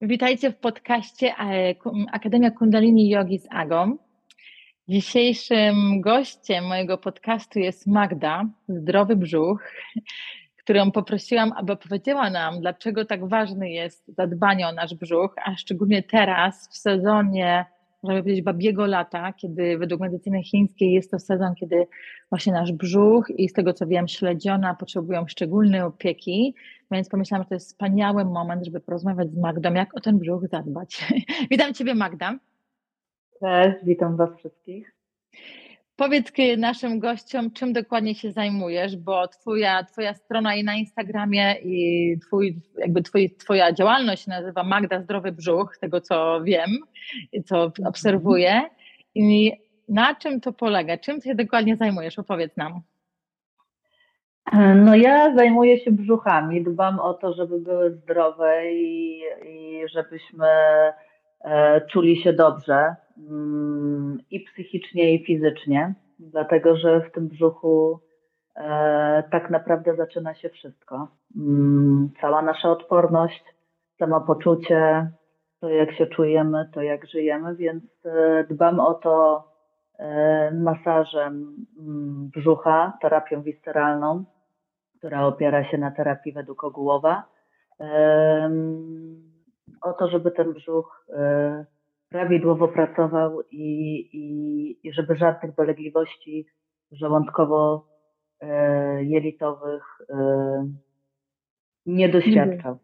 Witajcie w podcaście e, Akademia Kundalini Yogi z Agą. Dzisiejszym gościem mojego podcastu jest Magda, Zdrowy Brzuch, którą poprosiłam, aby opowiedziała nam, dlaczego tak ważny jest zadbanie o nasz brzuch, a szczególnie teraz w sezonie można powiedzieć, babiego lata, kiedy według medycyny chińskiej jest to sezon, kiedy właśnie nasz brzuch i z tego co wiem, śledziona potrzebują szczególnej opieki, więc pomyślałam, że to jest wspaniały moment, żeby porozmawiać z Magdą, jak o ten brzuch zadbać. Witam Ciebie Magda. Cześć, witam Was wszystkich. Powiedz naszym gościom, czym dokładnie się zajmujesz, bo twoja, twoja strona i na Instagramie i twój, jakby twój, twoja działalność się nazywa Magda Zdrowy Brzuch, tego co wiem, co mhm. obserwuję. I na czym to polega? Czym się dokładnie zajmujesz? Opowiedz nam. No ja zajmuję się brzuchami, dbam o to, żeby były zdrowe i, i żebyśmy e, czuli się dobrze i psychicznie, i fizycznie, dlatego że w tym brzuchu e, tak naprawdę zaczyna się wszystko. Mm, cała nasza odporność, samopoczucie, to jak się czujemy, to jak żyjemy, więc e, dbam o to e, masażem mm, brzucha, terapią wisteralną, która opiera się na terapii według Ogółowa. O to, żeby ten brzuch prawidłowo pracował i, i, i żeby żadnych dolegliwości żołądkowo-jelitowych e, nie doświadczał.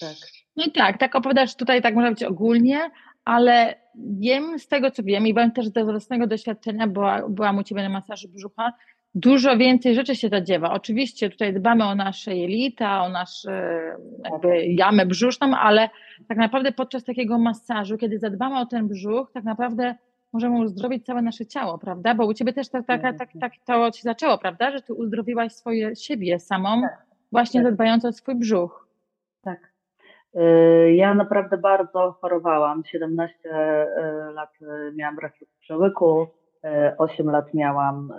Tak. No i tak, tak opowiadasz tutaj, tak można powiedzieć ogólnie, ale wiem z tego, co wiem i byłem też ze własnego doświadczenia, była, byłam u Ciebie na masażu brzucha, dużo więcej rzeczy się zadziewa. Oczywiście tutaj dbamy o nasze jelita, o nasze jakby jamę brzuszną, ale tak naprawdę podczas takiego masażu, kiedy zadbamy o ten brzuch, tak naprawdę możemy uzdrowić całe nasze ciało, prawda? Bo u Ciebie też tak, tak, tak, tak to się zaczęło, prawda? Że Ty uzdrowiłaś swoje siebie samą, tak. właśnie tak. zadbając o swój brzuch. Tak. Y, ja naprawdę bardzo chorowałam. 17 y, lat miałam reflux przełyku, 8 lat miałam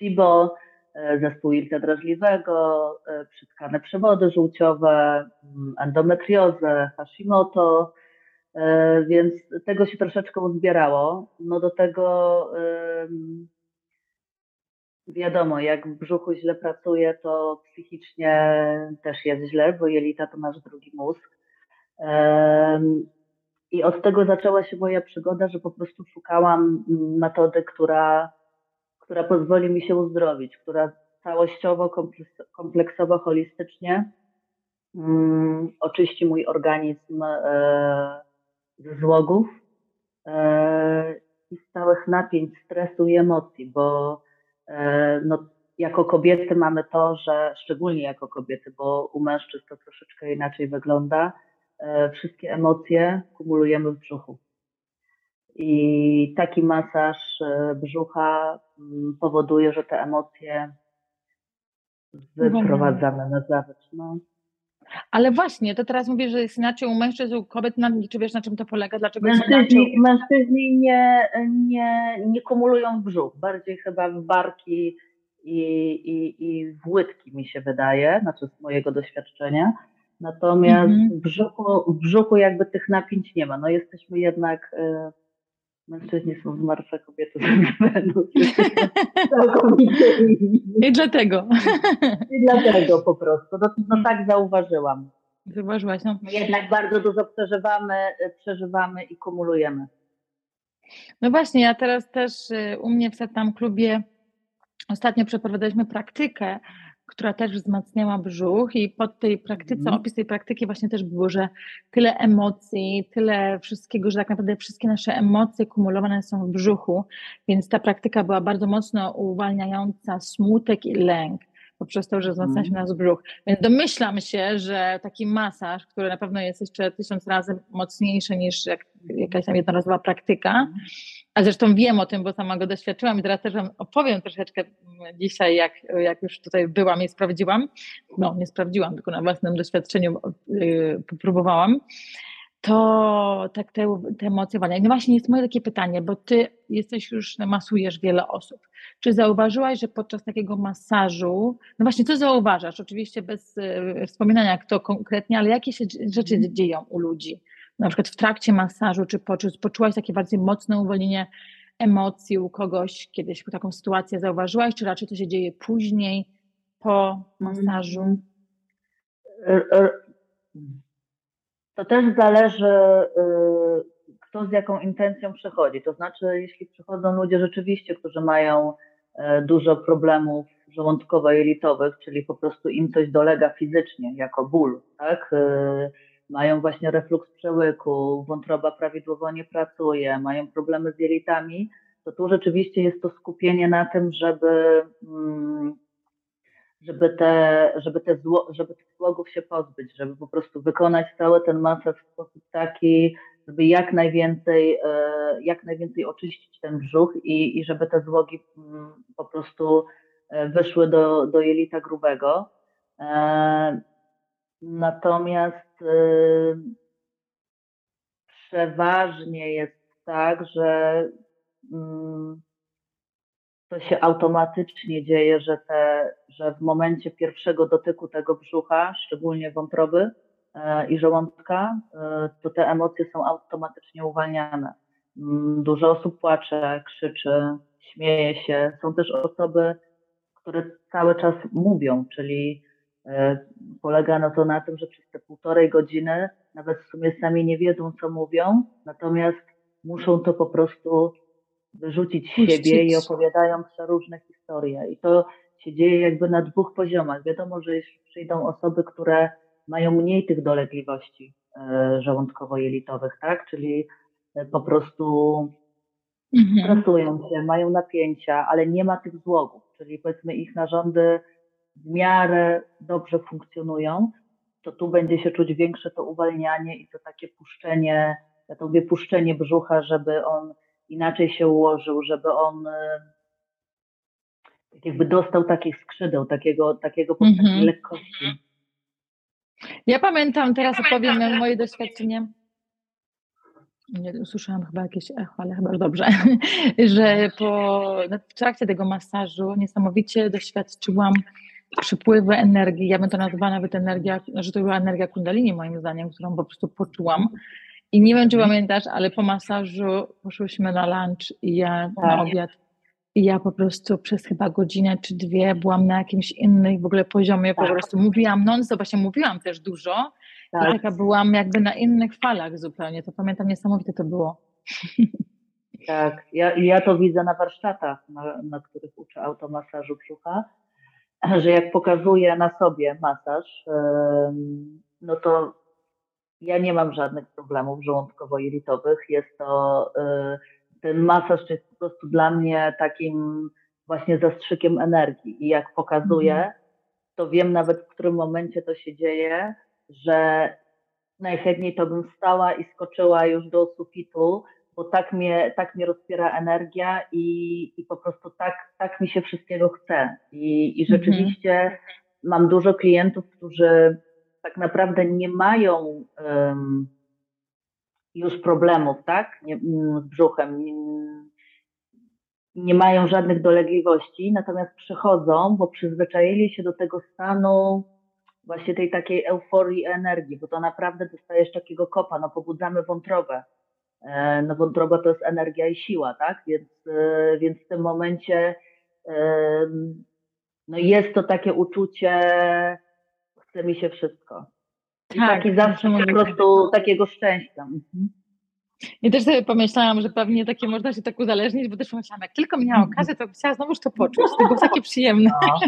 SIBO, e, zespół jelita drażliwego, e, przytkane przewody żółciowe, mm, endometriozę, Hashimoto, e, więc tego się troszeczkę uzbierało. No do tego wiadomo, jak w brzuchu źle pracuje, to psychicznie też jest źle, bo jelita to nasz drugi mózg. I od tego zaczęła się moja przygoda, że po prostu szukałam metody, która która pozwoli mi się uzdrowić, która całościowo, kompleksowo, holistycznie um, oczyści mój organizm e, ze złogów e, i z całych napięć, stresu i emocji, bo e, no, jako kobiety mamy to, że szczególnie jako kobiety, bo u mężczyzn to troszeczkę inaczej wygląda, wszystkie emocje kumulujemy w brzuchu. I taki masaż e, brzucha mm, powoduje, że te emocje wyprowadzamy na zawód. No. Ale właśnie, to teraz mówię, że jest inaczej u mężczyzn, u kobiet, czy wiesz na czym to polega? Dlaczego mężczyźni, mężczyźni nie, nie, nie kumulują brzuch, bardziej chyba w barki i, i, i w łydki mi się wydaje, znaczy z mojego doświadczenia. Natomiast mhm. w, brzuchu, w brzuchu jakby tych napięć nie ma. No jesteśmy jednak y, Mężczyźni są zmartwe, kobiety są Wenus. I dlatego. I dlatego po prostu. No, no tak zauważyłam. Zauważyłaś, no. Jednak bardzo dużo przeżywamy, przeżywamy i kumulujemy. No właśnie, ja teraz też y, u mnie w Setam Klubie ostatnio przeprowadzaliśmy praktykę która też wzmacniała brzuch i pod tej praktyce, mm. opis tej praktyki właśnie też było, że tyle emocji, tyle wszystkiego, że tak naprawdę wszystkie nasze emocje kumulowane są w brzuchu, więc ta praktyka była bardzo mocno uwalniająca smutek i lęk poprzez to, że wzmacnia się mhm. nasz brzuch. Więc domyślam się, że taki masaż, który na pewno jest jeszcze tysiąc razy mocniejszy niż jak, jakaś tam jednorazowa praktyka, a zresztą wiem o tym, bo sama go doświadczyłam i teraz też Wam opowiem troszeczkę dzisiaj, jak, jak już tutaj byłam i sprawdziłam. No, nie sprawdziłam, tylko na własnym doświadczeniu yy, popróbowałam. To tak te, te emocje No właśnie jest moje takie pytanie, bo ty jesteś już, masujesz wiele osób. Czy zauważyłaś, że podczas takiego masażu, no właśnie co zauważasz? Oczywiście bez y, wspominania kto konkretnie, ale jakie się rzeczy mhm. dzieją u ludzi? Na przykład w trakcie masażu, czy poczu, poczułaś takie bardziej mocne uwolnienie emocji u kogoś, kiedyś taką sytuację zauważyłaś, czy raczej to się dzieje później, po masażu? Mhm. To też zależy, y, kto z jaką intencją przychodzi. To znaczy, jeśli przychodzą ludzie rzeczywiście, którzy mają e, dużo problemów żołądkowo-jelitowych, czyli po prostu im coś dolega fizycznie, jako ból, tak? Y, mają właśnie refluks przełyku, wątroba prawidłowo nie pracuje, mają problemy z jelitami, to tu rzeczywiście jest to skupienie na tym, żeby mm, żeby te, żeby te, zło, żeby tych złogów się pozbyć, żeby po prostu wykonać cały ten masaż w sposób taki, żeby jak najwięcej, e, jak najwięcej oczyścić ten brzuch i, i żeby te złogi mm, po prostu e, wyszły do, do jelita grubego. E, natomiast przeważnie jest tak, że mm, to się automatycznie dzieje, że, te, że w momencie pierwszego dotyku tego brzucha, szczególnie wątroby e, i żołądka, e, to te emocje są automatycznie uwalniane. Mm, dużo osób płacze, krzyczy, śmieje się. Są też osoby, które cały czas mówią, czyli e, polega na to na tym, że przez te półtorej godziny nawet w sumie sami nie wiedzą, co mówią, natomiast muszą to po prostu wyrzucić siebie i opowiadają różne historie. I to się dzieje jakby na dwóch poziomach. Wiadomo, że jeśli przyjdą osoby, które mają mniej tych dolegliwości e, żołądkowo-jelitowych, tak? Czyli e, po prostu mhm. stresują się, mają napięcia, ale nie ma tych złogów, czyli powiedzmy ich narządy w miarę dobrze funkcjonują, to tu będzie się czuć większe to uwalnianie i to takie puszczenie, ja to mówię puszczenie brzucha, żeby on inaczej się ułożył, żeby on e, tak jakby dostał takich skrzydeł, takiego, takiego mm -hmm. lekkości. Ja pamiętam, teraz opowiem moje doświadczenie. Nie usłyszałam chyba jakieś echo, ale chyba dobrze, że po, no, w trakcie tego masażu niesamowicie doświadczyłam przypływy energii. Ja bym to nazwała nawet energia, że to była energia kundalini moim zdaniem, którą po prostu poczułam. I nie wiem, czy mhm. pamiętasz, ale po masażu poszłyśmy na lunch i ja tak. na obiad. I ja po prostu przez chyba godzinę czy dwie byłam na jakimś innym w ogóle poziomie, tak. po prostu mówiłam non stop, właśnie mówiłam też dużo. Tak. I taka byłam jakby na innych falach zupełnie. To pamiętam, niesamowite to było. Tak, ja, ja to widzę na warsztatach, na, na których uczę automasażu brzucha, że jak pokazuję na sobie masaż, no to ja nie mam żadnych problemów żołądkowo-jelitowych. Jest to, y, ten masaż jest po prostu dla mnie takim właśnie zastrzykiem energii i jak pokazuję, mhm. to wiem nawet w którym momencie to się dzieje, że najchętniej to bym stała i skoczyła już do sufitu, bo tak mnie, tak mnie rozpiera energia i, i po prostu tak, tak mi się wszystkiego chce. I, i mhm. rzeczywiście mam dużo klientów, którzy tak naprawdę nie mają um, już problemów, tak, nie, mm, z brzuchem, nie, nie mają żadnych dolegliwości, natomiast przychodzą, bo przyzwyczaili się do tego stanu właśnie tej takiej euforii energii, bo to naprawdę dostajesz takiego kopa, no pobudzamy wątrobę. E, no wątroba to jest energia i siła, tak? Więc, e, więc w tym momencie no jest to takie uczucie chce mi się wszystko. I tak, taki zawsze po prostu takiego szczęścia. Mhm. I też sobie pomyślałam, że pewnie takie można się tak uzależnić, bo też myślałam, jak tylko miałam mhm. okazję, to chciałam znowuż to poczuć. To było takie przyjemne. No.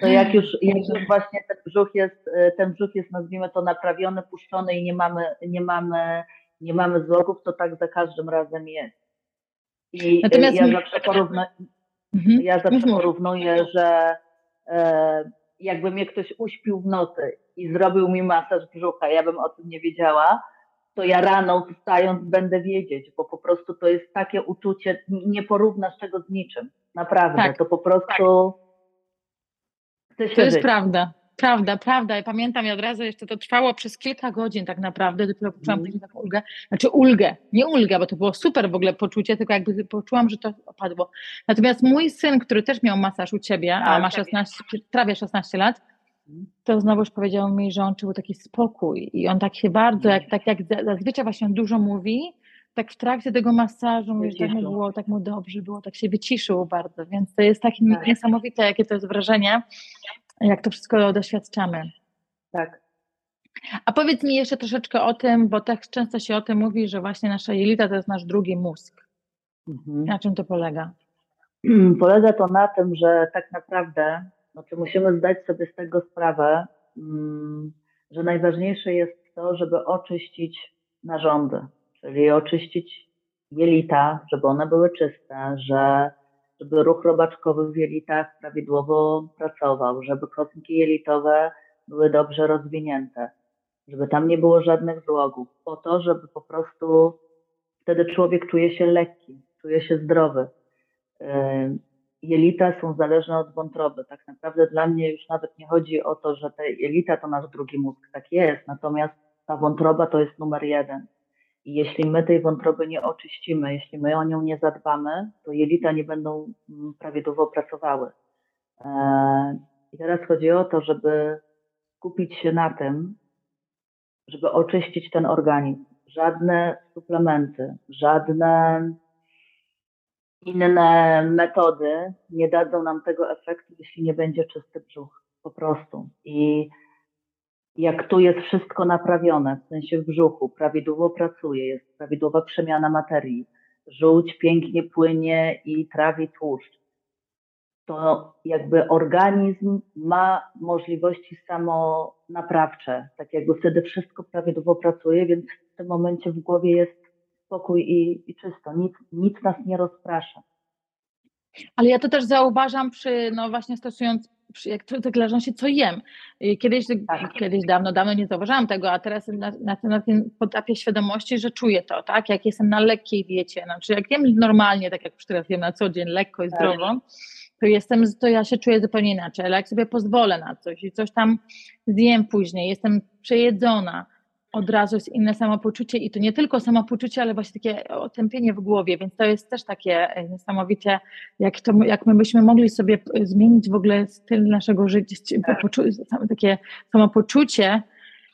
To jak już, jak już właśnie ten brzuch jest, ten brzuch jest nazwijmy to naprawiony, puszczony i nie mamy, nie mamy, nie mamy zlogów, to tak za każdym razem jest. I Natomiast ja zawsze, porównuję, mhm. ja zawsze porównuję, że e, jakby mnie ktoś uśpił w nocy i zrobił mi masaż brzucha, ja bym o tym nie wiedziała, to ja rano wstając będę wiedzieć, bo po prostu to jest takie uczucie, nie porównasz tego z niczym. Naprawdę, tak, to po prostu tak. To jest prawda. Prawda, prawda. Ja pamiętam, ja od razu jeszcze to trwało przez kilka godzin tak naprawdę, dopiero poczułam mm. taką ulgę, znaczy ulgę, nie ulgę, bo to było super w ogóle poczucie, tylko jakby poczułam, że to opadło. Natomiast mój syn, który też miał masaż u ciebie, a, a ma 16, prawie 16 lat, to znowuż powiedział mi, że on czuł taki spokój i on tak się bardzo, jak, tak jak zazwyczaj właśnie on dużo mówi, tak w trakcie tego masażu mówisz, tak mu było, tak mu dobrze było, tak się wyciszył bardzo, więc to jest takie tak. niesamowite, jakie to jest wrażenie, jak to wszystko doświadczamy. Tak. A powiedz mi jeszcze troszeczkę o tym, bo tak często się o tym mówi, że właśnie nasza jelita to jest nasz drugi mózg. Mhm. Na czym to polega? Polega to na tym, że tak naprawdę znaczy musimy zdać sobie z tego sprawę, mm, że najważniejsze jest to, żeby oczyścić narządy czyli oczyścić jelita, żeby one były czyste, że, żeby ruch robaczkowy w jelitach prawidłowo pracował, żeby kostki jelitowe były dobrze rozwinięte, żeby tam nie było żadnych złogów, po to, żeby po prostu wtedy człowiek czuje się lekki, czuje się zdrowy. Yy, jelita są zależne od wątroby. Tak naprawdę dla mnie już nawet nie chodzi o to, że te jelita to nasz drugi mózg, tak jest, natomiast ta wątroba to jest numer jeden. I jeśli my tej wątroby nie oczyścimy, jeśli my o nią nie zadbamy, to jelita nie będą mm, prawidłowo pracowały. E, I teraz chodzi o to, żeby skupić się na tym, żeby oczyścić ten organizm. Żadne suplementy, żadne inne metody nie dadzą nam tego efektu, jeśli nie będzie czysty brzuch. Po prostu. I jak tu jest wszystko naprawione, w sensie w brzuchu, prawidłowo pracuje, jest prawidłowa przemiana materii, żółć pięknie płynie i trawi tłuszcz, to jakby organizm ma możliwości samonaprawcze, tak jakby wtedy wszystko prawidłowo pracuje, więc w tym momencie w głowie jest spokój i, i czysto, nic, nic nas nie rozprasza. Ale ja to też zauważam przy, no właśnie stosując jak to tak zależy się, co jem. Kiedyś, tak. kiedyś dawno, dawno nie zauważyłam tego, a teraz na, na, na tym etapie świadomości, że czuję to, tak? Jak jestem na lekkiej diecie, znaczy jak jem normalnie, tak jak już teraz jem na co dzień, lekko i tak. zdrowo, to jestem, to ja się czuję zupełnie inaczej, ale jak sobie pozwolę na coś i coś tam zjem później, jestem przejedzona, od razu jest inne samopoczucie i to nie tylko samopoczucie, ale właśnie takie otępienie w głowie, więc to jest też takie e, niesamowicie, jak, to, jak my byśmy mogli sobie zmienić w ogóle styl naszego życia, takie samopoczucie,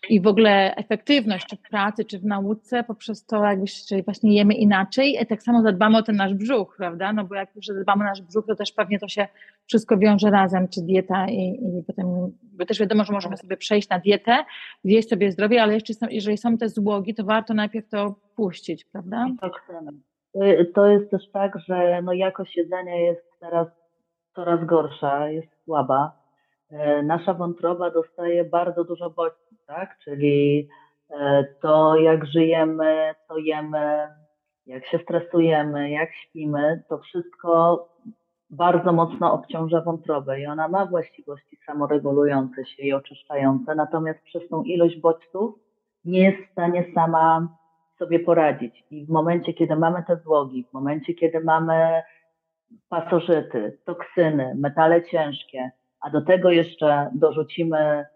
i w ogóle efektywność, czy w pracy, czy w nauce, poprzez to, jakby, czyli właśnie jemy inaczej, tak samo zadbamy o ten nasz brzuch, prawda? No bo jak już zadbamy o nasz brzuch, to też pewnie to się wszystko wiąże razem, czy dieta i, i potem, bo też wiadomo, że możemy sobie przejść na dietę, zjeść sobie zdrowie, ale jeszcze są, jeżeli są te złogi, to warto najpierw to puścić, prawda? Tak, to jest też tak, że no jakość jedzenia jest teraz coraz gorsza, jest słaba. E, nasza wątroba dostaje bardzo dużo bodźców, tak? Czyli e, to, jak żyjemy, co jemy, jak się stresujemy, jak śpimy, to wszystko bardzo mocno obciąża wątrobę i ona ma właściwości samoregulujące się i oczyszczające, natomiast przez tą ilość bodźców nie jest w stanie sama sobie poradzić. I w momencie, kiedy mamy te złogi, w momencie, kiedy mamy pasożyty, toksyny, metale ciężkie, a do tego jeszcze dorzucimy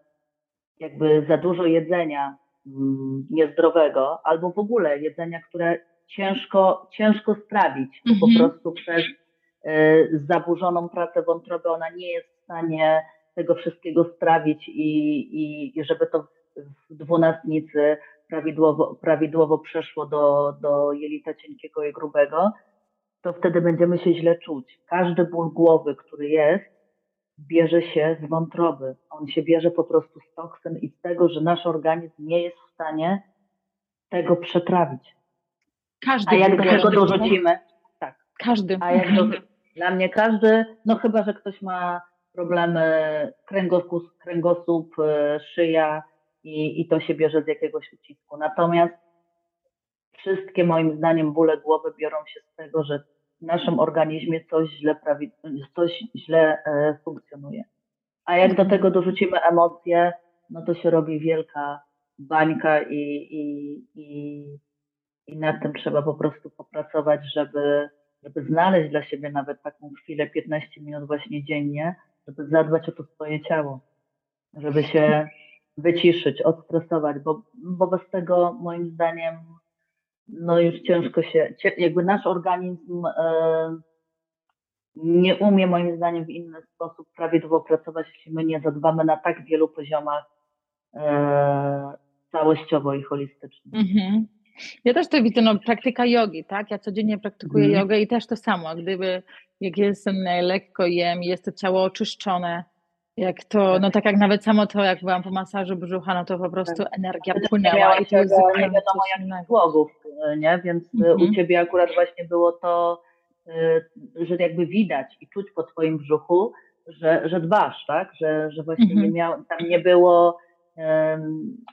jakby za dużo jedzenia mm, niezdrowego, albo w ogóle jedzenia, które ciężko, ciężko strawić, bo po mhm. prostu przez y, zaburzoną pracę wątroby ona nie jest w stanie tego wszystkiego strawić i, i, i żeby to w dwunastnicy prawidłowo, prawidłowo przeszło do, do jelita cienkiego i grubego, to wtedy będziemy się źle czuć. Każdy ból głowy, który jest, bierze się z wątroby. On się bierze po prostu z toksyn i z tego, że nasz organizm nie jest w stanie tego przetrawić. Każdy. A jak do tego dorzucimy? Tak. Każdy. A jak do, dla mnie każdy, no chyba, że ktoś ma problemy kręgosłup, kręgosłup e, szyja i, i to się bierze z jakiegoś ucisku. Natomiast wszystkie moim zdaniem bóle głowy biorą się z tego, że w naszym organizmie coś źle, coś źle e, funkcjonuje. A jak do tego dorzucimy emocje, no to się robi wielka bańka i, i, i, i nad tym trzeba po prostu popracować, żeby, żeby znaleźć dla siebie nawet taką chwilę, 15 minut właśnie dziennie, żeby zadbać o to swoje ciało. żeby się wyciszyć, odstresować, bo, bo bez tego moim zdaniem no już ciężko się, jakby nasz organizm e, nie umie moim zdaniem w inny sposób prawidłowo pracować, jeśli my nie zadbamy na tak wielu poziomach e, całościowo i holistycznie. Mhm. Ja też to widzę, no, praktyka jogi, tak? Ja codziennie praktykuję mhm. jogę i też to samo. Gdyby, jak jestem lekko jem, jest to ciało oczyszczone, jak to, no tak jak nawet samo to, jak byłam po masażu brzucha, no to po prostu tak. energia płynęła i to jest zupełnie nie wiadomo jak słogów, nie? Więc y, mhm. u Ciebie akurat właśnie było to, y, że jakby widać i czuć po Twoim brzuchu, że, że dbasz, tak? Że, że właśnie mhm. nie miał, tam nie było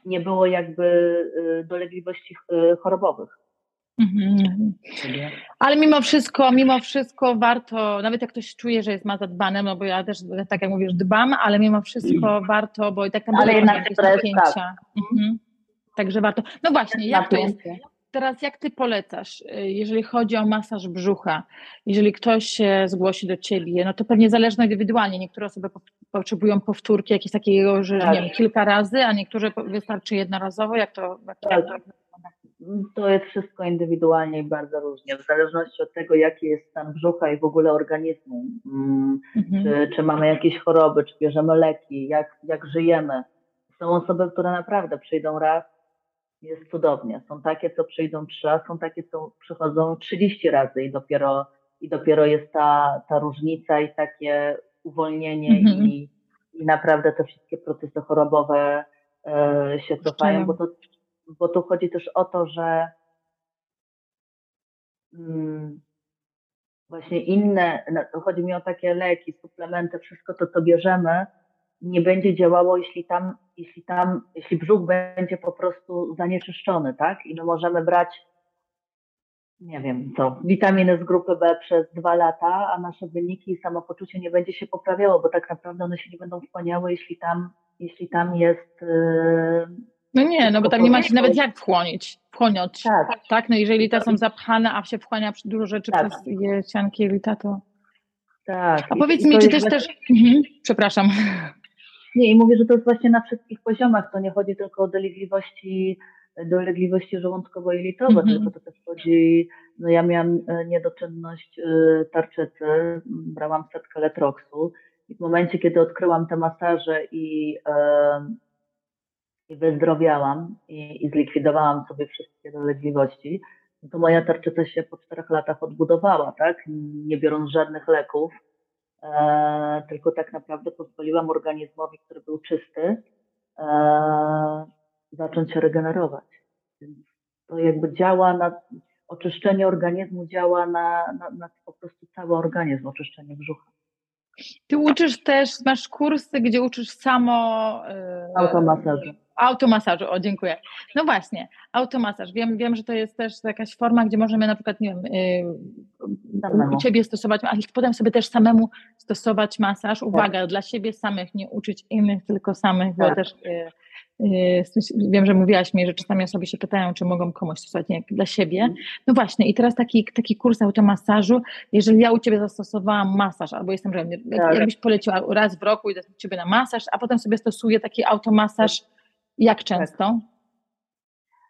nie było jakby dolegliwości chorobowych. Mhm. Ale mimo wszystko, mimo wszystko warto, nawet jak ktoś czuje, że jest ma zadbane, no bo ja też, tak jak mówisz, dbam, ale mimo wszystko mm. warto, bo i tak naprawdę ale jednak jakieś napięcia. Tak. Mhm. Także warto. No właśnie, jak to jest? Teraz jak ty polecasz, y, jeżeli chodzi o masaż brzucha, jeżeli ktoś się zgłosi do ciebie, no to pewnie zależno indywidualnie. Niektóre osoby potrzebują powtórki jakieś takiego, że tak. nie wiem, kilka razy, a niektóre wystarczy jednorazowo. Jak to, jak to, tak. To jest wszystko indywidualnie i bardzo różnie, w zależności od tego, jaki jest stan brzucha i w ogóle organizmu. Mm, mhm. Czy, czy mamy jakieś choroby, czy bierzemy leki, jak, jak żyjemy. Są osoby, które naprawdę przyjdą raz, jest cudownie. Są takie, co przyjdą trzy razy, są takie, co przychodzą 30 razy i dopiero, i dopiero jest ta, ta różnica i takie uwolnienie -hmm. i, i naprawdę te wszystkie procesy chorobowe e, się cofają, bo, to, bo tu chodzi też o to, że mm, właśnie inne, no, chodzi mi o takie leki, suplementy, wszystko to, co bierzemy, nie będzie działało, jeśli tam, jeśli tam, jeśli brzuch będzie po prostu zanieczyszczony, tak? I my możemy brać, nie wiem co, witaminy z grupy B przez dwa lata, a nasze wyniki i samopoczucie nie będzie się poprawiało, bo tak naprawdę one się nie będą wchłaniały, jeśli tam, jeśli tam jest. Yy, no nie, no bo tam nie ma się nawet jak wchłonić, wchłonić. Tak. tak. No jeżeli te są zapchane, a się wchłania dużo rzeczy tak. przez ścianki jelita, to... Tak. A powiedz mi, czy też też... Mhm. Przepraszam. Nie, i mówię, że to jest właśnie na wszystkich poziomach. To nie chodzi tylko o dolegliwości, dolegliwości żołądkowo-jelitowe, mm -hmm. tylko to też chodzi, no ja miałam e, niedoczynność e, tarczycy, brałam setkę letroksu i w momencie, kiedy odkryłam te masaże i, e, i wyzdrowiałam i, i zlikwidowałam sobie wszystkie dolegliwości, no to moja tarczyca się po czterech latach odbudowała, tak? Nie biorąc żadnych leków e, tylko tak naprawdę pozwoliłam organizmowi, który był czysty, e, zacząć się regenerować. To jakby działa na, oczyszczenie organizmu działa na, na, na po prostu cały organizm, oczyszczenie brzucha. Ty uczysz też, masz kursy, gdzie uczysz samo. Yy, automasażu. Automasażu, o dziękuję. No właśnie, automasaż. Wiem, wiem, że to jest też jakaś forma, gdzie możemy na przykład, nie wiem, yy, u Ciebie stosować, ale potem sobie też samemu stosować masaż. Uwaga, tak. dla siebie samych, nie uczyć innych, tylko samych, tak. bo też yy, wiem, że mówiłaś mi, że czasami osoby się pytają, czy mogą komuś stosować nie, dla siebie. Mhm. No właśnie, i teraz taki, taki kurs automasażu, jeżeli ja u Ciebie zastosowałam masaż, albo jestem, że tak. jakbyś poleciła raz w roku, idę do Ciebie na masaż, a potem sobie stosuję taki automasaż, jak tak. często?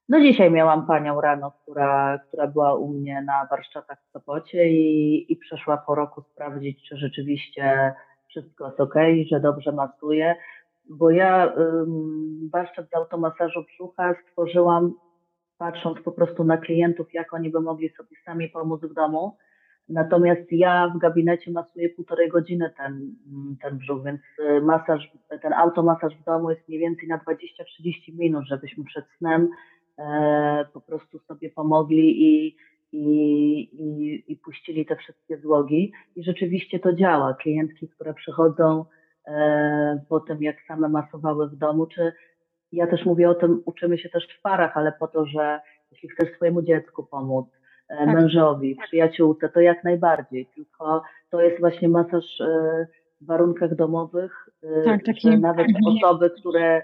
No dzisiaj miałam panią rano, która, która była u mnie na warsztatach w Sopocie i, i przeszła po roku sprawdzić, czy rzeczywiście wszystko jest ok, że dobrze masuje bo ja warsztat z automasażu brzucha stworzyłam patrząc po prostu na klientów, jak oni by mogli sobie sami pomóc w domu. Natomiast ja w gabinecie masuję półtorej godziny ten, ten brzuch, więc y, masaż, ten automasaż w domu jest mniej więcej na 20-30 minut, żebyśmy przed snem e, po prostu sobie pomogli i, i, i, i puścili te wszystkie złogi. I rzeczywiście to działa. Klientki, które przychodzą, E, po tym, jak same masowały w domu, czy ja też mówię o tym, uczymy się też w parach, ale po to, że jeśli chcesz swojemu dziecku pomóc, e, tak. mężowi, przyjaciółce, to jak najbardziej, tylko to jest właśnie masaż e, w warunkach domowych, tak, taki... nawet osoby, które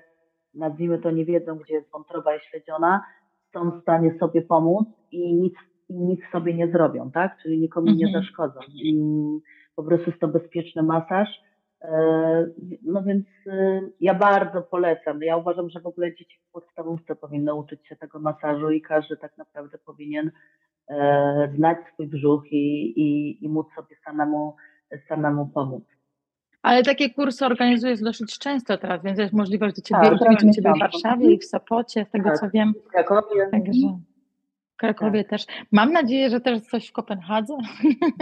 nazwijmy to nie wiedzą, gdzie jest wątroba i śledziona, są w stanie sobie pomóc i nic, nic sobie nie zrobią, tak? Czyli nikomu mhm. nie zaszkodzą. I po prostu jest to bezpieczny masaż, E, no więc e, ja bardzo polecam. Ja uważam, że w ogóle dzieci w podstawówce powinny uczyć się tego masażu i każdy tak naprawdę powinien e, znać swój brzuch i, i, i móc sobie samemu, samemu pomóc. Ale takie kursy organizujesz dosyć często teraz, więc jest możliwość do Ciebie, tak, do ciebie w Warszawie i w Sopocie, z tego tak, co wiem. W Krakowie. Także w Krakowie tak. też. Mam nadzieję, że też coś w Kopenhadze.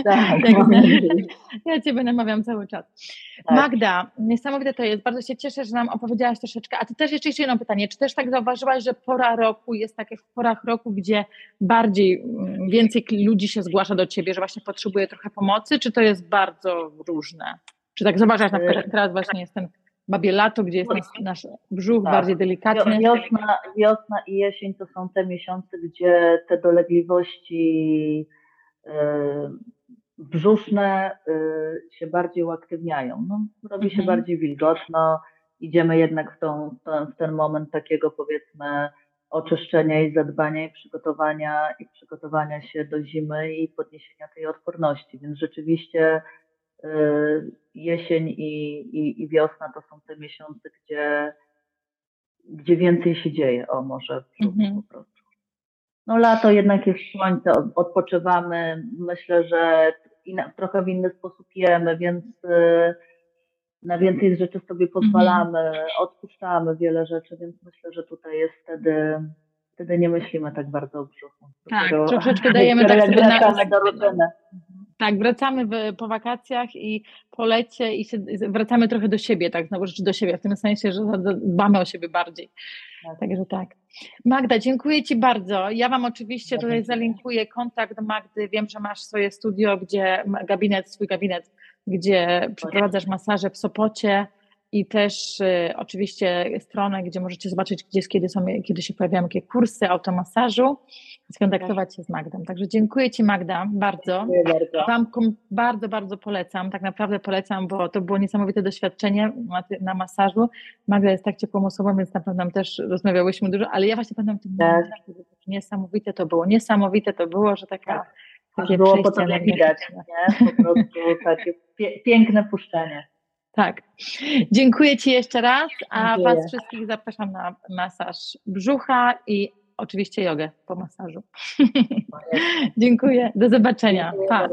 Tak, ja Ciebie namawiam cały czas. Tak. Magda, niesamowite to jest. Bardzo się cieszę, że nam opowiedziałaś troszeczkę. A Ty też jeszcze jedno pytanie. Czy też tak zauważyłaś, że pora roku jest tak jak w porach roku, gdzie bardziej, mm, więcej ludzi się zgłasza do Ciebie, że właśnie potrzebuje trochę pomocy, czy to jest bardzo różne? Czy tak zauważasz, na przykład teraz właśnie jest ten babie lato, gdzie jest nasz, nasz brzuch tak. bardziej delikatny. Wiosna, wiosna i jesień to są te miesiące, gdzie te dolegliwości yy, brzuszne yy, się bardziej uaktywniają. No, robi się mhm. bardziej wilgotno, idziemy jednak w, tą, w ten moment takiego powiedzmy oczyszczenia i zadbania i przygotowania i przygotowania się do zimy i podniesienia tej odporności. Więc rzeczywiście jesień i, i, i wiosna to są te miesiące, gdzie, gdzie więcej się dzieje, o może mhm. po prostu. No lato jednak jest słońce, odpoczywamy, myślę, że trochę w inny sposób jemy, więc y, na więcej rzeczy sobie pozwalamy, mhm. odpuszczamy wiele rzeczy, więc myślę, że tutaj jest wtedy, wtedy nie myślimy tak bardzo o brzuchu. Tak, troszeczkę dajemy tak sobie na, do. Tak, wracamy w, po wakacjach i po lecie i się, wracamy trochę do siebie, tak znowu rzeczy do siebie, w tym sensie, że dbamy o siebie bardziej. Tak. Także tak. Magda, dziękuję Ci bardzo. Ja Wam oczywiście tutaj zalinkuję kontakt Magdy. Wiem, że masz swoje studio, gdzie gabinet, swój gabinet, gdzie przeprowadzasz masaże w Sopocie i też y, oczywiście stronę, gdzie możecie zobaczyć, gdzie, kiedy, są, kiedy się pojawiają jakie kursy automasażu, skontaktować się z Magdą. Także dziękuję Ci Magda bardzo. bardzo. Wam bardzo, bardzo polecam, tak naprawdę polecam, bo to było niesamowite doświadczenie na, na masażu. Magda jest tak ciepłą osobą, więc na pewno też rozmawiałyśmy dużo, ale ja właśnie pamiętam tym tak. niesamowite to było, niesamowite to było, że taka tak. takie było potem widać, nie? po prostu takie piękne puszczenie. Tak. Dziękuję Ci jeszcze raz, a Dziękuję. Was wszystkich zapraszam na masaż brzucha i oczywiście jogę po masażu. Dziękuję. Do zobaczenia. Dziękuję pa.